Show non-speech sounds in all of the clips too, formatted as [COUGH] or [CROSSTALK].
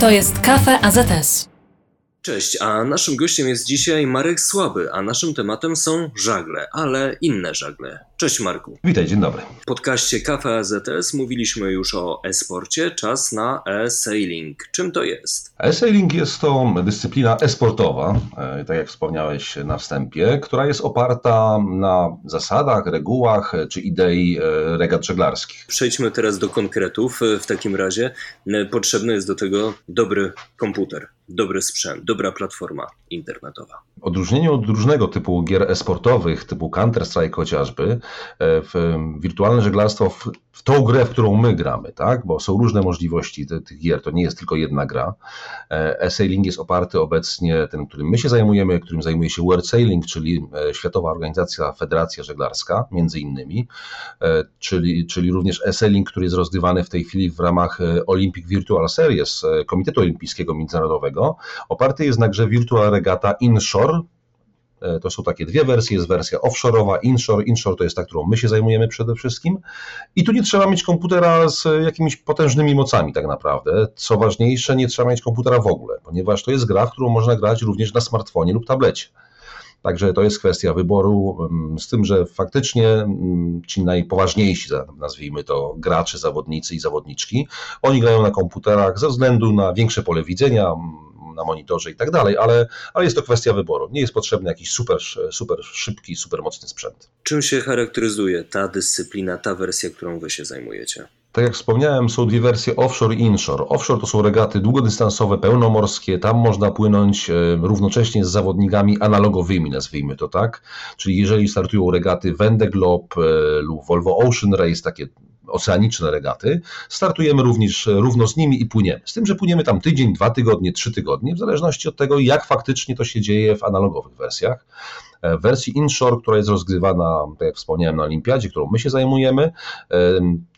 To jest Kafe AZS. Cześć, a naszym gościem jest dzisiaj Marek Słaby, a naszym tematem są żagle, ale inne żagle. Cześć Marku. Witaj, dzień dobry. W podcaście Kafe AZS mówiliśmy już o e-sporcie, czas na e-sailing. Czym to jest? E-sailing jest to dyscyplina e-sportowa, e, tak jak wspomniałeś na wstępie, która jest oparta na zasadach, regułach czy idei e, regat żeglarskich. Przejdźmy teraz do konkretów. W takim razie potrzebny jest do tego dobry komputer, dobry sprzęt, dobra platforma internetowa. Odróżnieniu od różnego typu gier e-sportowych, typu Counter-Strike chociażby, e, w wirtualne żeglarstwo, w, w tą grę, w którą my gramy, tak? bo są różne możliwości tych gier, to nie jest tylko jedna gra. E, e-sailing jest oparty obecnie, ten, którym my się zajmujemy, którym zajmuje się World Sailing, czyli e, Światowa Organizacja Federacja Żeglarska, między innymi, czyli, czyli również e-sailing, który jest rozgrywany w tej chwili w ramach Olympic Virtual Series Komitetu Olimpijskiego Międzynarodowego. Oparty jest na grze Virtual Regata Inshore, E, to są takie dwie wersje, jest wersja offshore'owa, inshore. Inshore to jest ta, którą my się zajmujemy przede wszystkim. I tu nie trzeba mieć komputera z jakimiś potężnymi mocami tak naprawdę. Co ważniejsze, nie trzeba mieć komputera w ogóle, ponieważ to jest gra, w którą można grać również na smartfonie lub tablecie. Także to jest kwestia wyboru, mm, z tym, że faktycznie mm, ci najpoważniejsi, nazwijmy to gracze, zawodnicy i zawodniczki, oni grają na komputerach ze względu na większe pole widzenia, na monitorze i tak dalej, ale, ale jest to kwestia wyboru. Nie jest potrzebny jakiś super, super szybki, super mocny sprzęt. Czym się charakteryzuje ta dyscyplina, ta wersja, którą wy się zajmujecie? Tak jak wspomniałem, są dwie wersje offshore i inshore. Offshore to są regaty długodystansowe, pełnomorskie. Tam można płynąć e, równocześnie z zawodnikami analogowymi, nazwijmy to tak. Czyli jeżeli startują regaty Vendée Globe e, lub Volvo Ocean Race, takie oceaniczne regaty, startujemy również równo z nimi i płyniemy. Z tym, że płyniemy tam tydzień, dwa tygodnie, trzy tygodnie, w zależności od tego, jak faktycznie to się dzieje w analogowych wersjach. W wersji inshore, która jest rozgrywana, tak jak wspomniałem, na Olimpiadzie, którą my się zajmujemy,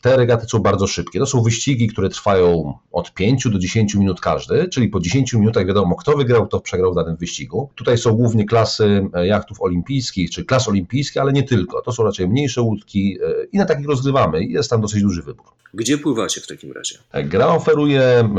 te regaty są bardzo szybkie. To są wyścigi, które trwają od 5 do 10 minut każdy, czyli po 10 minutach wiadomo, kto wygrał, kto przegrał w danym wyścigu. Tutaj są głównie klasy e, jachtów olimpijskich, czy klas olimpijskie, ale nie tylko. To są raczej mniejsze łódki e, i na takich rozgrywamy. Jest tam dosyć duży wybór. Gdzie pływacie w takim razie? E, gra oferuje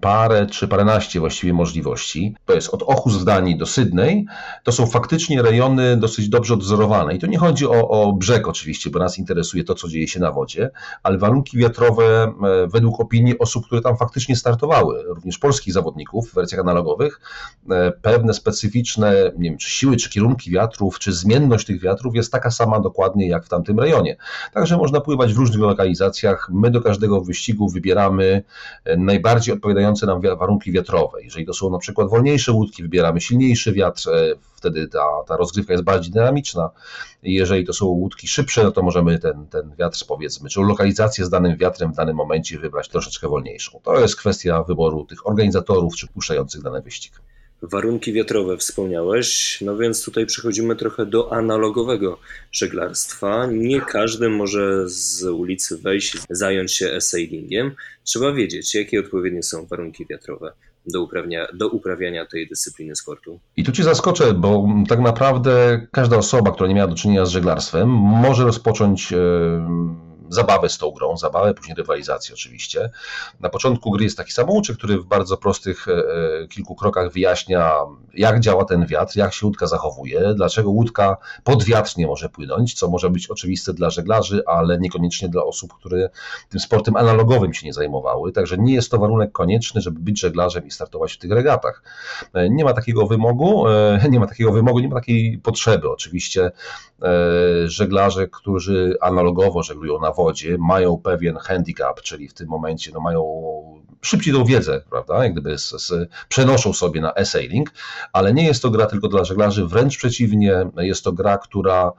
parę czy paręnaście właściwie możliwości. To jest od Ochus w Danii do Sydney. To są faktycznie rejony dosyć dobrze odzorowane. I to nie chodzi o, o brzeg oczywiście, bo nas interesuje to, co dzieje się na wodzie, ale warunki wiatrowe e, według opinii osób, które tam faktycznie startowały, również polskich zawodników w wersjach analogowych, e, pewne specyficzne, nie wiem, czy siły, czy kierunki wiatrów, czy zmienność tych wiatrów jest taka sama dokładnie jak w tamtym rejonie. Także można pływać w różnych lokalizacjach. My do każdego wyścigu wybieramy e, najbardziej odpowiadające nam warunki wiatrowe. Jeżeli to są na przykład wolniejsze łódki, wybieramy silniejszy wiatr, wtedy ta, ta rozgrywka jest bardziej dynamiczna. Jeżeli to są łódki szybsze, no to możemy ten, ten wiatr, powiedzmy, czy lokalizację z danym wiatrem w danym momencie wybrać troszeczkę wolniejszą. To jest kwestia wyboru tych organizatorów, czy puszczających dany wyścig. Warunki wiatrowe wspomniałeś, no więc tutaj przechodzimy trochę do analogowego żeglarstwa. Nie każdy może z ulicy wejść, zająć się sailingiem. Trzeba wiedzieć, jakie odpowiednie są warunki wiatrowe do, uprawnia, do uprawiania tej dyscypliny sportu. I tu Cię zaskoczę, bo tak naprawdę każda osoba, która nie miała do czynienia z żeglarstwem, może rozpocząć zabawę z tą grą, zabawę, później rywalizację oczywiście. Na początku gry jest taki samouczek, który w bardzo prostych e, e, kilku krokach wyjaśnia, jak działa ten wiatr, jak się łódka zachowuje, dlaczego łódka podwiatrznie może płynąć, co może być oczywiste dla żeglarzy, ale niekoniecznie dla osób, które tym sportem analogowym się nie zajmowały. Także nie jest to warunek konieczny, żeby być żeglarzem i startować w tych regatach. E, nie ma takiego wymogu, [LAUGHS] nie ma takiego wymogu, nie ma takiej potrzeby. Oczywiście żeglarze, którzy analogowo żeglują na wodzie mają pewien handicap, czyli w tym momencie no, mają szybciej tą wiedzę, prawda, jak gdyby z, z, przenoszą sobie na e-sailing, ale nie jest to gra tylko dla żeglarzy, wręcz przeciwnie, jest to gra, która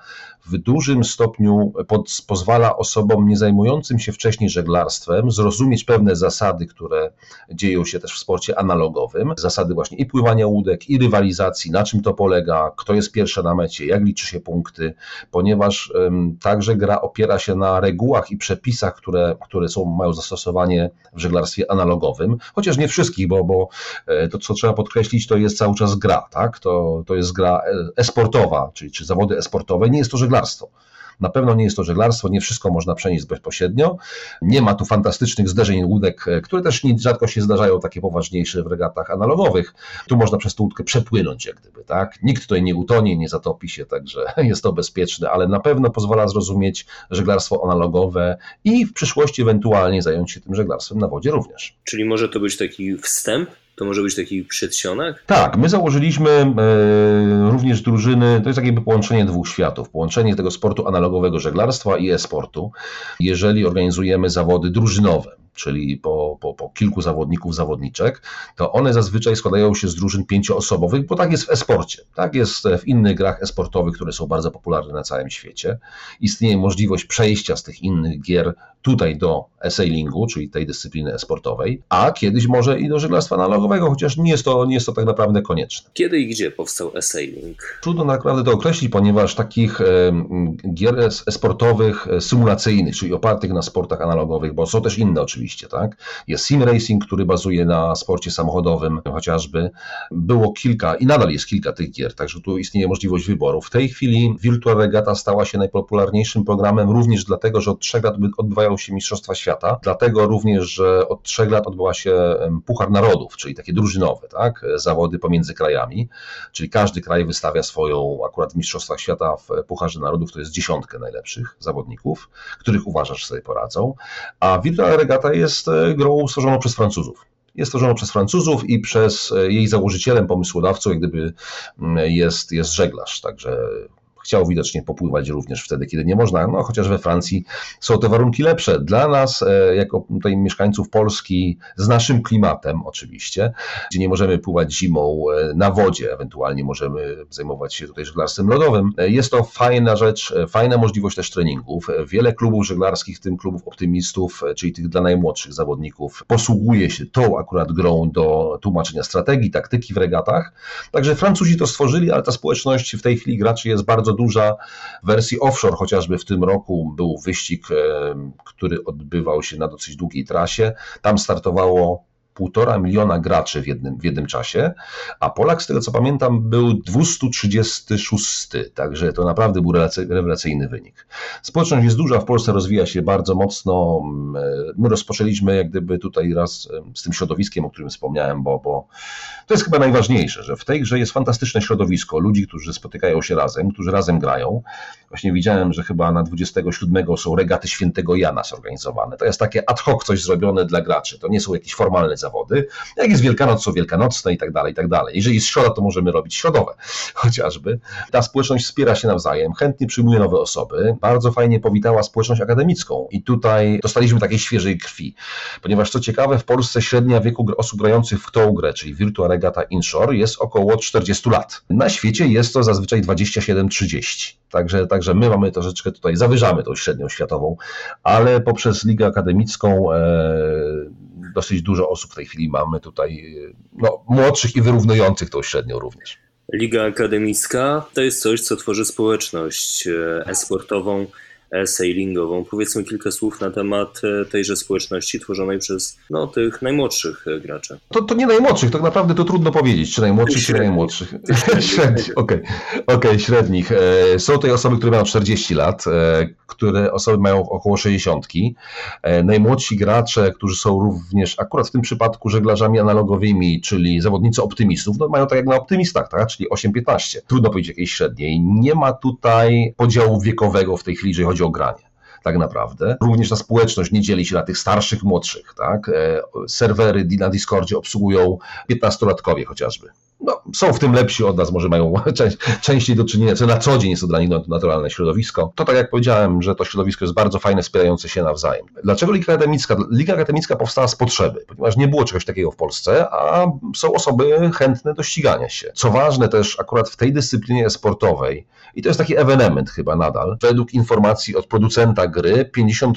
w dużym stopniu pod, pozwala osobom nie zajmującym się wcześniej żeglarstwem zrozumieć pewne zasady, które dzieją się też w sporcie analogowym, zasady właśnie i pływania łódek, i rywalizacji, na czym to polega, kto jest pierwszy na mecie, jak liczy się punkty, ponieważ także gra opiera się na regułach i przepisach, które, które są, mają zastosowanie w żeglarstwie analogowym, chociaż nie wszystkich, bo, bo e, to, co trzeba podkreślić, to jest cały czas gra, tak? To, to jest gra e, esportowa, czyli czy zawody esportowe, nie jest to żeglarstwo. Na pewno nie jest to żeglarstwo, nie wszystko można przenieść bezpośrednio. Nie ma tu fantastycznych zderzeń łódek, które też rzadko się zdarzają takie poważniejsze w regatach analogowych. Tu można przez tą łódkę przepłynąć jak gdyby, tak? Nikt tutaj nie utonie, nie zatopi się, także [LAUGHS] jest to bezpieczne, ale na pewno pozwala zrozumieć żeglarstwo analogowe i w przyszłości ewentualnie zająć się tym żeglarstwem na wodzie również. Czyli może to być taki wstęp to może być taki przedsionek? Tak, my założyliśmy e, również drużyny, to jest takie połączenie dwóch światów, połączenie tego sportu analogowego żeglarstwa i e-sportu, jeżeli organizujemy zawody drużynowe czyli po, po, po kilku zawodników, zawodniczek, to one zazwyczaj składają się z drużyn pięcioosobowych, bo tak jest w esporcie. Tak jest w innych grach esportowych, które są bardzo popularne na całym świecie. Istnieje możliwość przejścia z tych innych gier tutaj do sailingu, czyli tej dyscypliny esportowej, a kiedyś może i do żeglarstwa analogowego, chociaż nie jest to, nie jest to tak naprawdę konieczne. Kiedy i gdzie powstał e-sailing? Trudno naprawdę to określić, ponieważ takich gier esportowych, e, symulacyjnych, czyli opartych na sportach analogowych, bo są też inne oczywiście, oczywiście, tak? Jest sim racing, który bazuje na sporcie samochodowym chociażby. Było kilka i nadal jest kilka tych gier, także tu istnieje możliwość wyboru. W tej chwili Virtual Regatta stała się najpopularniejszym programem również dlatego, że od trzech lat odbywają się Mistrzostwa Świata, dlatego również, że od trzech lat odbywa się Puchar Narodów, czyli takie drużynowe, tak? Zawody pomiędzy krajami, czyli każdy kraj wystawia swoją, akurat w Mistrzostwach Świata w Pucharze Narodów to jest dziesiątkę najlepszych zawodników, których uważasz sobie poradzą, a Virtual Regatta jest e, grą stworzoną przez Francuzów. Jest stworzoną przez Francuzów i przez e, jej założycielem, pomysłodawcą, jak gdyby mm, jest, jest żeglarz. Także chciał widocznie popływać również wtedy, kiedy nie można, no chociaż we Francji są te warunki lepsze. Dla nas, e, jako tutaj mieszkańców Polski, z naszym klimatem oczywiście, gdzie nie możemy pływać zimą e, na wodzie, ewentualnie możemy zajmować się tutaj żeglarstwem lodowym, e, jest to fajna rzecz, fajna możliwość też treningów. Wiele klubów żeglarskich, w tym klubów optymistów, czyli tych dla najmłodszych zawodników, posługuje się tą akurat grą do tłumaczenia strategii, taktyki w regatach. Także Francuzi to stworzyli, ale ta społeczność w tej chwili graczy jest bardzo duża wersji offshore, chociażby w tym roku był wyścig, który odbywał się na dosyć długiej trasie. Tam startowało półtora miliona graczy w jednym, w jednym czasie, a Polak, z tego co pamiętam, był 236, także to naprawdę był rewelacyjny wynik. Społeczność jest duża, w Polsce rozwija się bardzo mocno. My rozpoczęliśmy jak gdyby tutaj raz z tym środowiskiem, o którym wspomniałem, bo, bo to jest chyba najważniejsze, że w tej grze jest fantastyczne środowisko, ludzi, którzy spotykają się razem, którzy razem grają. Właśnie widziałem, że chyba na 27 są regaty świętego Jana zorganizowane. To jest takie ad hoc coś zrobione dla graczy. To nie są jakieś formalne zawody. Jak jest Wielkanoc, są wielkanocne i tak dalej, i tak dalej. Jeżeli jest środa, to możemy robić środowe [LAUGHS] chociażby. Ta społeczność wspiera się nawzajem, chętnie przyjmuje nowe osoby. Bardzo fajnie powitała społeczność akademicką i tutaj dostaliśmy takiej świeżej krwi. Ponieważ co ciekawe, w Polsce średnia wieku osób grających w tą grę, czyli Virtua Regata Inshore jest około 40 lat. Na świecie jest to zazwyczaj 27-30. Także, także my mamy troszeczkę tutaj, zawyżamy tą średnią światową, ale poprzez ligę akademicką e, dosyć dużo osób w tej chwili mamy tutaj, no, młodszych i wyrównujących tą średnią również. Liga akademicka to jest coś, co tworzy społeczność e, e-sportową sailingową. Powiedzmy kilka słów na temat e, tejże społeczności tworzonej przez no, tych najmłodszych e, graczy. To, to nie najmłodszych, tak naprawdę to trudno powiedzieć, czy najmłodszych, czy najmłodszych. [LAUGHS] średnich, okej, okay. okay, średnich. E, są tutaj osoby, które mają 40 lat, które osoby mają około 60. Najmłodsi gracze, którzy są również akurat w tym przypadku żeglarzami analogowymi, czyli zawodnicy optymistów, no mają tak jak na optymistach, tak? czyli 8-15. Trudno powiedzieć jakiejś średniej. Nie ma tutaj podziału wiekowego w tej chwili, jeżeli chodzi chodzi o granie tak naprawdę. Również ta społeczność nie dzieli się na tych starszych, młodszych. Tak? E, serwery na Discordzie obsługują 15-latkowie chociażby no, są w tym lepsi od nas, może mają [LAUGHS] częściej do czynienia, co na co dzień jest dla nich naturalne środowisko. To tak jak powiedziałem, że to środowisko jest bardzo fajne, wspierające się nawzajem. Dlaczego Liga Akademicka? Liga Akademicka powstała z potrzeby, ponieważ nie było czegoś takiego w Polsce, a są osoby chętne do ścigania się. Co ważne też akurat w tej dyscyplinie sportowej, i to jest taki ewenement chyba nadal, według informacji od producenta gry, 50%,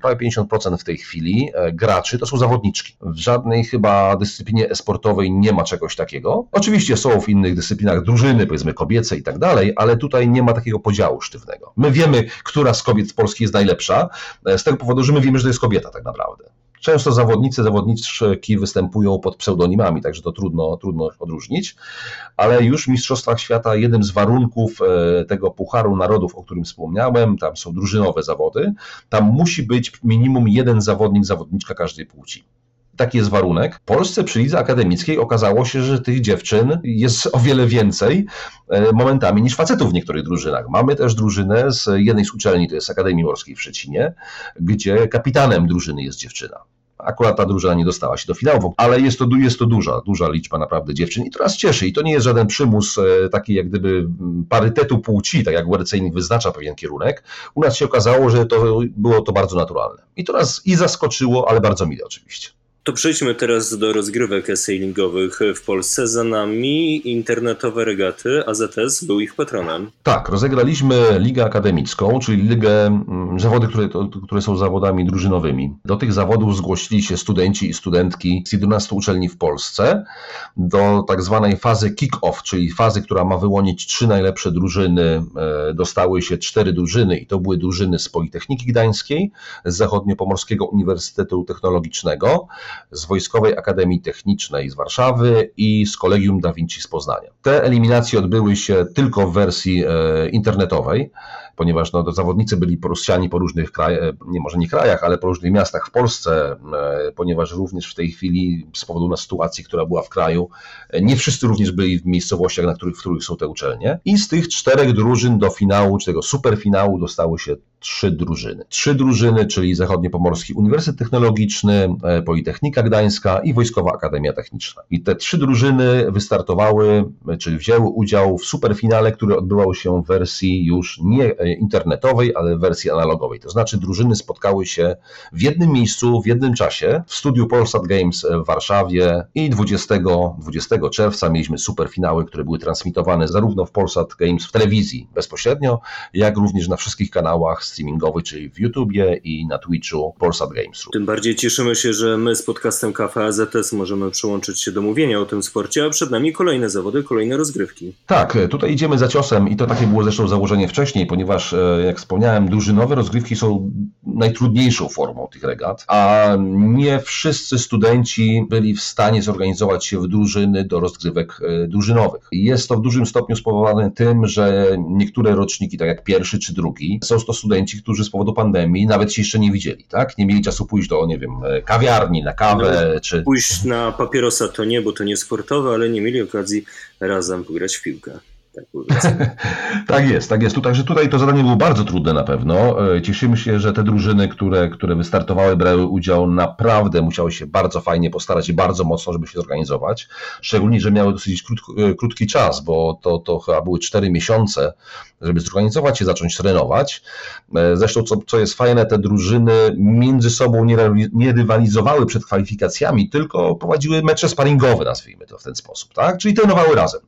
prawie 50% w tej chwili e, graczy to są zawodniczki. W żadnej chyba dyscyplinie sportowej nie ma czegoś takiego. Oczywiście są w innych dyscyplinach drużyny, powiedzmy kobiece i tak dalej, ale tutaj nie ma takiego podziału sztywnego. My wiemy, która z kobiet w Polski jest najlepsza, e, z tego powodu, że my wiemy, że to jest kobieta tak naprawdę. Często zawodnicy, zawodniczki występują pod pseudonimami, także to trudno, trudno odróżnić, ale już w Mistrzostwach Świata jednym z warunków e, tego Pucharu Narodów, o którym wspomniałem, tam są drużynowe zawody, tam musi być minimum jeden zawodnik, zawodniczka każdej płci taki jest warunek. W Polsce przy lidze akademickiej okazało się, że tych dziewczyn jest o wiele więcej e, momentami niż facetów w niektórych drużynach. Mamy też drużynę z jednej z uczelni, to jest Akademii Morskiej w Szczecinie, gdzie kapitanem drużyny jest dziewczyna. Akurat ta drużyna nie dostała się do finału, ale jest to, jest to duża, duża liczba naprawdę dziewczyn i to nas cieszy. I to nie jest żaden przymus e, taki jak gdyby parytetu płci, tak jak WRC wyznacza pewien kierunek. U nas się okazało, że to było to bardzo naturalne. I to nas i zaskoczyło, ale bardzo mile oczywiście. To przejdźmy teraz do rozgrywek sailingowych w Polsce. Za nami internetowe regaty. AZS był ich patronem. Tak, rozegraliśmy ligę akademicką, czyli ligę, mm, zawody, które, które są zawodami drużynowymi. Do tych zawodów zgłosili się studenci i studentki z 11 uczelni w Polsce do tak zwanej fazy kick-off, czyli fazy, która ma wyłonić trzy najlepsze drużyny. E, dostały się cztery drużyny i to były drużyny z Politechniki Gdańskiej, z Zachodniopomorskiego Uniwersytetu Technologicznego, z Wojskowej Akademii Technicznej z Warszawy i z Kolegium Da Vinci z Poznania. Te eliminacje odbyły się tylko w wersji e, internetowej ponieważ no, zawodnicy byli porozsiani po różnych krajach, e, nie może nie krajach, ale po różnych miastach w Polsce, e, ponieważ również w tej chwili z powodu na sytuacji, która była w kraju, nie wszyscy również byli w miejscowościach, na których, w których są te uczelnie. I z tych czterech drużyn do finału, czy tego superfinału dostały się trzy drużyny. Trzy drużyny, czyli Zachodniopomorski Uniwersytet Technologiczny, Politechnika Gdańska i Wojskowa Akademia Techniczna. I te trzy drużyny wystartowały, czyli wzięły udział w superfinale, który odbywał się w wersji już nie internetowej, ale w wersji analogowej. To znaczy drużyny spotkały się w jednym miejscu, w jednym czasie w studiu Polsat Games w Warszawie i 20, 20 czerwca mieliśmy superfinały, które były transmitowane zarówno w Polsat Games w telewizji bezpośrednio, jak również na wszystkich kanałach streamingowych, czyli w YouTubie i na Twitchu Polsat Games. Tym bardziej cieszymy się, że my z podcastem Kafe AZS możemy przyłączyć się do mówienia o tym sporcie, a przed nami kolejne zawody, kolejne rozgrywki. Tak, tutaj idziemy za ciosem i to takie było zresztą założenie wcześniej, ponieważ ponieważ, e, jak wspomniałem, drużynowe rozgrywki są najtrudniejszą formą tych regat, a nie wszyscy studenci byli w stanie zorganizować się w drużyny do rozgrywek e, drużynowych. Jest to w dużym stopniu spowodowane tym, że niektóre roczniki, tak jak pierwszy czy drugi, są to studenci, którzy z powodu pandemii nawet się jeszcze nie widzieli, tak? Nie mieli czasu pójść do, nie wiem, e, kawiarni, na kawę, no, czy... Pójść na papierosa to nie, bo to nie sportowe, ale nie mieli okazji razem pograć w piłkę. Tak, [LAUGHS] tak jest, tak jest. Także tutaj to zadanie było bardzo trudne na pewno. E, cieszymy się, że te drużyny, które, które wystartowały, brały udział, naprawdę musiały się bardzo fajnie postarać i bardzo mocno, żeby się zorganizować. Szczególnie, że miały dosyć e, krótki czas, bo to, to chyba były cztery miesiące, żeby zorganizować się, zacząć trenować. E, zresztą, co, co jest fajne, te drużyny między sobą nie, nie rywalizowały przed kwalifikacjami, tylko prowadziły mecze sparingowe, nazwijmy to w ten sposób, tak? Czyli trenowały razem.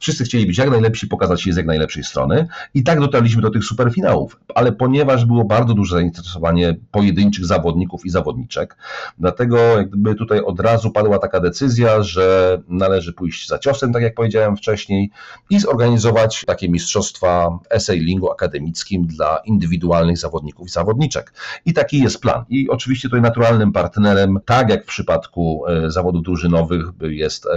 Wszyscy chcieli być jak najlepiej najlepsi, pokazać się z jak najlepszej strony. I tak dotarliśmy do tych superfinałów. Ale ponieważ było bardzo duże zainteresowanie pojedynczych zawodników i zawodniczek, dlatego jakby tutaj od razu padła taka decyzja, że należy pójść za ciosem, tak jak powiedziałem wcześniej, i zorganizować takie mistrzostwa essaylingu akademickim dla indywidualnych zawodników i zawodniczek. I taki jest plan. I oczywiście tutaj naturalnym partnerem, tak jak w przypadku e, zawodów drużynowych, jest e,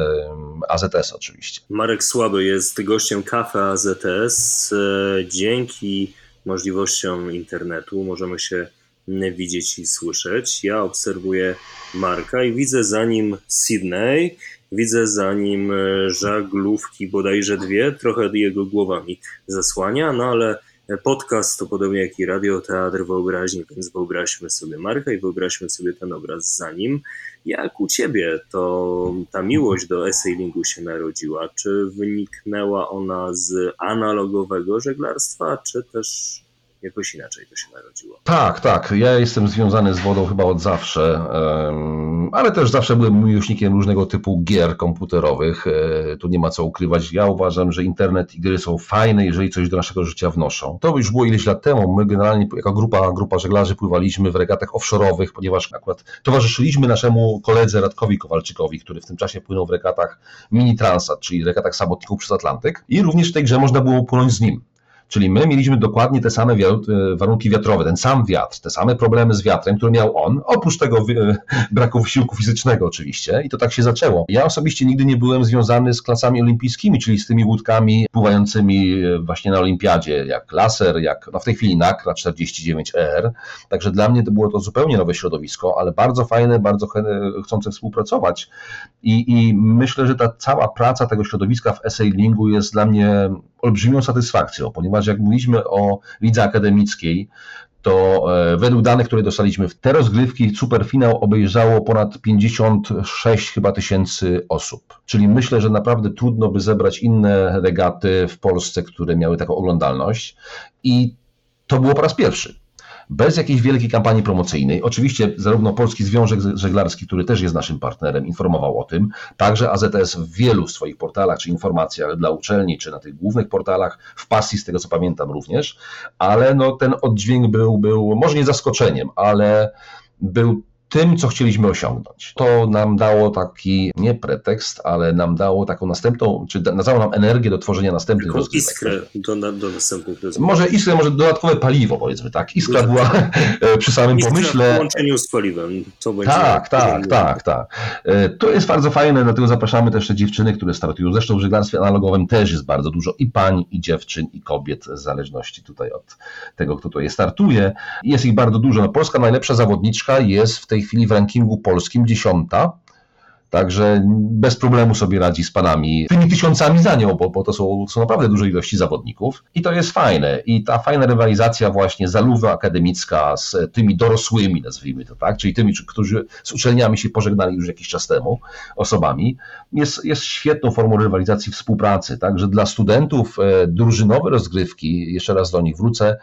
AZS oczywiście. Marek Słaby jest gościem Kafe AZS. E, dzięki możliwościom internetu możemy się widzieć i słyszeć. Ja obserwuję Marka i widzę za nim Sydney, widzę za nim e, żaglówki, bodajże dwie, trochę jego głowami zasłania, no ale podcast to podobnie jak i radioteatr wyobraźni, więc wyobraźmy sobie Marka i wyobraźmy sobie ten obraz za nim. Jak u ciebie to ta miłość do essaylingu się narodziła? Czy wyniknęła ona z analogowego żeglarstwa, czy też jakoś inaczej to się narodziło. Tak, tak. Ja jestem związany z wodą chyba od zawsze, ale też zawsze byłem miłośnikiem różnego typu gier komputerowych. E, tu nie ma co ukrywać. Ja uważam, że internet i gry są fajne, jeżeli coś do naszego życia wnoszą. To już było ileś lat temu. My generalnie jako grupa, grupa żeglarzy pływaliśmy w regatach offshore'owych, ponieważ akurat towarzyszyliśmy naszemu koledze Radkowi Kowalczykowi, który w tym czasie płynął w regatach Mini Transat, czyli regatach samotników przez Atlantyk. I również w tej grze można było płynąć z nim. Czyli my mieliśmy dokładnie te same e, warunki wiatrowe, ten sam wiatr, te same problemy z wiatrem, które miał on, oprócz tego e, [LAUGHS] braku wysiłku fizycznego oczywiście i to tak się zaczęło. Ja osobiście nigdy nie byłem związany z klasami olimpijskimi, czyli z tymi łódkami pływającymi e, właśnie na olimpiadzie, jak laser, jak no w tej chwili NAKRA 49ER, także dla mnie to było to zupełnie nowe środowisko, ale bardzo fajne, bardzo chcące współpracować i, i myślę, że ta cała praca tego środowiska w sailingu jest dla mnie olbrzymią satysfakcją, ponieważ jak mówiliśmy o lidze akademickiej, to e, według danych, które dostaliśmy, w te rozgrywki superfinał obejrzało ponad 56 chyba tysięcy osób. Czyli myślę, że naprawdę trudno by zebrać inne regaty w Polsce, które miały taką oglądalność. I to było po raz pierwszy bez jakiejś wielkiej kampanii promocyjnej. Oczywiście zarówno Polski Związek Żeglarski, który też jest naszym partnerem, informował o tym, także AZS w wielu swoich portalach, czy informacjach dla uczelni, czy na tych głównych portalach, w pasji z tego co pamiętam również, ale no, ten oddźwięk był, był może nie zaskoczeniem, ale był tym, co chcieliśmy osiągnąć. To nam dało taki, nie pretekst, ale nam dało taką następną, czy dało nam energię do tworzenia następnych Taką rozgrywek. iskrę do, do następnych rozgrywek. Może iskrę, może dodatkowe paliwo, powiedzmy tak. Iskra była [LAUGHS] e, przy samym iskra pomyśle. w połączeniu z paliwem. To będzie tak, tak, tak, tak. E, to jest bardzo fajne, dlatego zapraszamy też te dziewczyny, które startują. Zresztą w żeglarstwie analogowym też jest bardzo dużo i pań, i dziewczyn, i kobiet, w zależności tutaj od tego, kto tutaj startuje. Jest ich bardzo dużo. No, Polska najlepsza zawodniczka jest w tej chwili w rankingu polskim dziesiąta, Także bez problemu sobie radzi z panami, tymi tysiącami za nią, bo, bo to są, są naprawdę duże ilości zawodników. I to jest fajne. I ta fajna rywalizacja właśnie zaluwa akademicka z tymi dorosłymi, nazwijmy to tak, czyli tymi, którzy z uczelniami się pożegnali już jakiś czas temu, osobami, jest, jest świetną formą rywalizacji współpracy. Także dla studentów e, drużynowe rozgrywki, jeszcze raz do nich wrócę,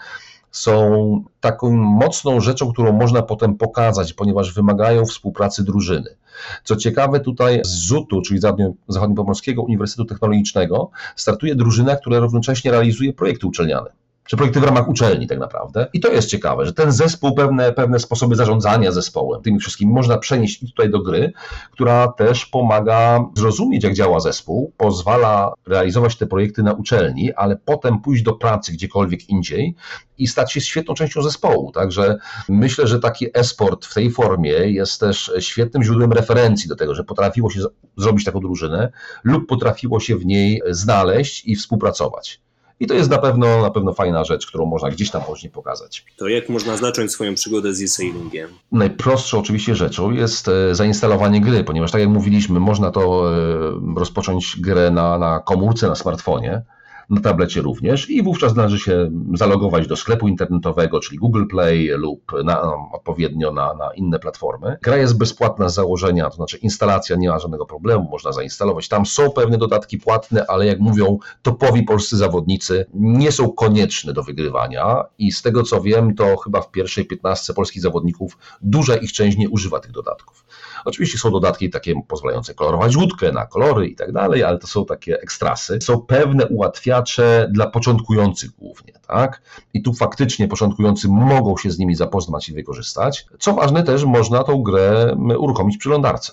są taką mocną rzeczą, którą można potem pokazać, ponieważ wymagają współpracy drużyny. Co ciekawe, tutaj z ZUT-u, czyli Zachodniopomorskiego Uniwersytetu Technologicznego, startuje drużyna, która równocześnie realizuje projekty uczelniane czy projekty w ramach uczelni tak naprawdę. I to jest ciekawe, że ten zespół, pewne, pewne sposoby zarządzania zespołem, tymi wszystkimi można przenieść tutaj do gry, która też pomaga zrozumieć, jak działa zespół, pozwala realizować te projekty na uczelni, ale potem pójść do pracy gdziekolwiek indziej i stać się świetną częścią zespołu. Także myślę, że taki esport w tej formie jest też świetnym źródłem referencji do tego, że potrafiło się zrobić taką drużynę lub potrafiło się w niej znaleźć i współpracować. I to jest na pewno, na pewno fajna rzecz, którą można gdzieś tam później pokazać. To jak można zacząć swoją przygodę z e-sailingiem? Najprostszą oczywiście rzeczą jest e, zainstalowanie gry, ponieważ tak jak mówiliśmy, można to e, rozpocząć grę na, na komórce, na smartfonie na tablecie również i wówczas należy się zalogować do sklepu internetowego, czyli Google Play lub na, odpowiednio na, na inne platformy. Gra jest bezpłatna z założenia, to znaczy instalacja nie ma żadnego problemu, można zainstalować. Tam są pewne dodatki płatne, ale jak mówią topowi polscy zawodnicy, nie są konieczne do wygrywania i z tego co wiem, to chyba w pierwszej 15 polskich zawodników duża ich część nie używa tych dodatków. Oczywiście są dodatki takie pozwalające kolorować łódkę na kolory i tak dalej, ale to są takie ekstrasy. Są pewne ułatwiacze dla początkujących głównie, tak? I tu faktycznie początkujący mogą się z nimi zapoznać i wykorzystać. Co ważne też, można tą grę uruchomić przy lądarce.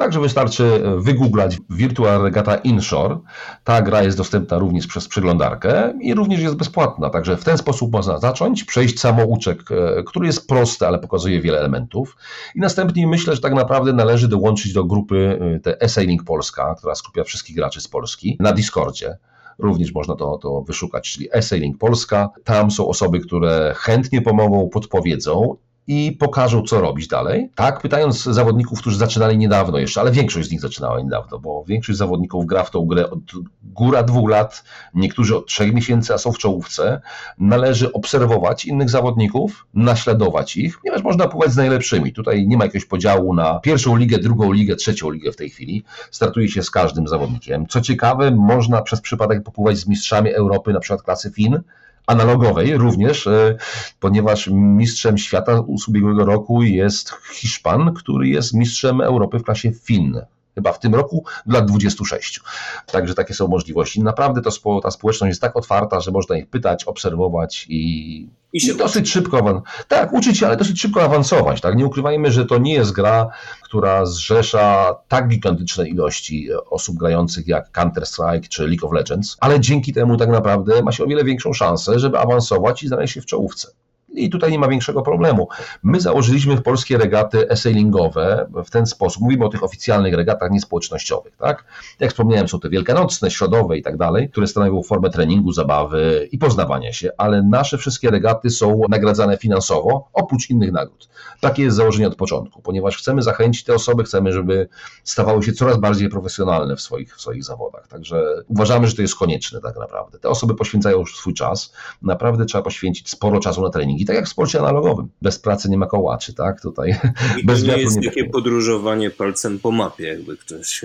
Także wystarczy wygooglać Virtual Regatta Inshore. Ta gra jest dostępna również przez przeglądarkę i również jest bezpłatna. Także w ten sposób można zacząć, przejść samouczek, e, który jest prosty, ale pokazuje wiele elementów. I następnie myślę, że tak naprawdę należy dołączyć do grupy e, te Essay Polska, która skupia wszystkich graczy z Polski na Discordzie również można to, to wyszukać, czyli Essay Polska. Tam są osoby, które chętnie pomogą, podpowiedzą i pokażą, co robić dalej. Tak, pytając zawodników, którzy zaczynali niedawno jeszcze, ale większość z nich zaczynała niedawno, bo większość zawodników gra w tą grę od góra dwóch lat, niektórzy od trzech miesięcy, a są w czołówce. Należy obserwować innych zawodników, naśladować ich, ponieważ można pływać z najlepszymi. Tutaj nie ma jakiegoś podziału na pierwszą ligę, drugą ligę, trzecią ligę w tej chwili. Startuje się z każdym zawodnikiem. Co ciekawe, można przez przypadek popływać z mistrzami Europy, na przykład klasy FIN, analogowej również, e, ponieważ mistrzem świata z ubiegłego roku jest Hiszpan, który jest mistrzem Europy w klasie FIN. Chyba w tym roku do lat 26. Także takie są możliwości. Naprawdę to, ta społeczność jest tak otwarta, że można ich pytać, obserwować i, I, się dosyć uczyć. szybko, tak, uczyć się, ale dosyć szybko awansować. Tak? Nie ukrywajmy, że to nie jest gra, która zrzesza tak gigantyczne ilości osób grających jak Counter-Strike czy League of Legends, ale dzięki temu tak naprawdę ma się o wiele większą szansę, żeby awansować i znaleźć się w czołówce. I tutaj nie ma większego problemu. My założyliśmy w polskie regaty sailingowe w ten sposób. Mówimy o tych oficjalnych regatach niespołecznościowych, tak? Jak wspomniałem, są te wielkanocne, środowe i tak dalej, które stanowią formę treningu, zabawy i poznawania się, ale nasze wszystkie regaty są nagradzane finansowo, oprócz innych nagród. Takie jest założenie od początku, ponieważ chcemy zachęcić te osoby, chcemy, żeby stawały się coraz bardziej profesjonalne w swoich, w swoich zawodach. Także uważamy, że to jest konieczne tak naprawdę. Te osoby poświęcają już swój czas. Naprawdę trzeba poświęcić sporo czasu na trening i tak jak w sporcie analogowym. Bez pracy nie ma kołaczy, tak? Tutaj I [LAUGHS] bez to nie jest nie takie podróżowanie palcem po mapie, jakby ktoś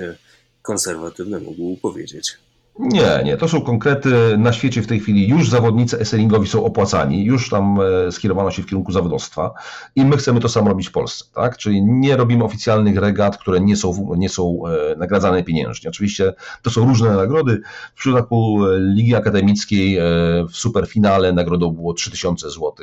konserwatywny mógł powiedzieć. Nie, nie, to są konkrety. Na świecie w tej chwili już zawodnicy esselingowi są opłacani, już tam e, skierowano się w kierunku zawodowstwa i my chcemy to samo robić w Polsce, tak? Czyli nie robimy oficjalnych regat, które nie są, nie są e, nagradzane pieniężnie. Oczywiście to są różne nagrody. W przypadku e, Ligi Akademickiej w superfinale nagrodą było 3000 zł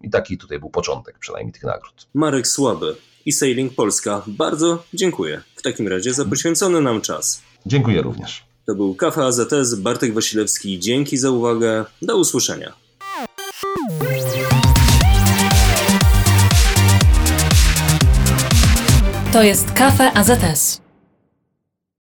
i taki tutaj był początek przynajmniej tych nagród. Marek Słaby i Sailing Polska, bardzo dziękuję w takim razie za poświęcony nam czas. Dziękuję również. To był Kafe AZS, Bartek Wasilewski. Dzięki za uwagę. Do usłyszenia. To jest Kafe AZS.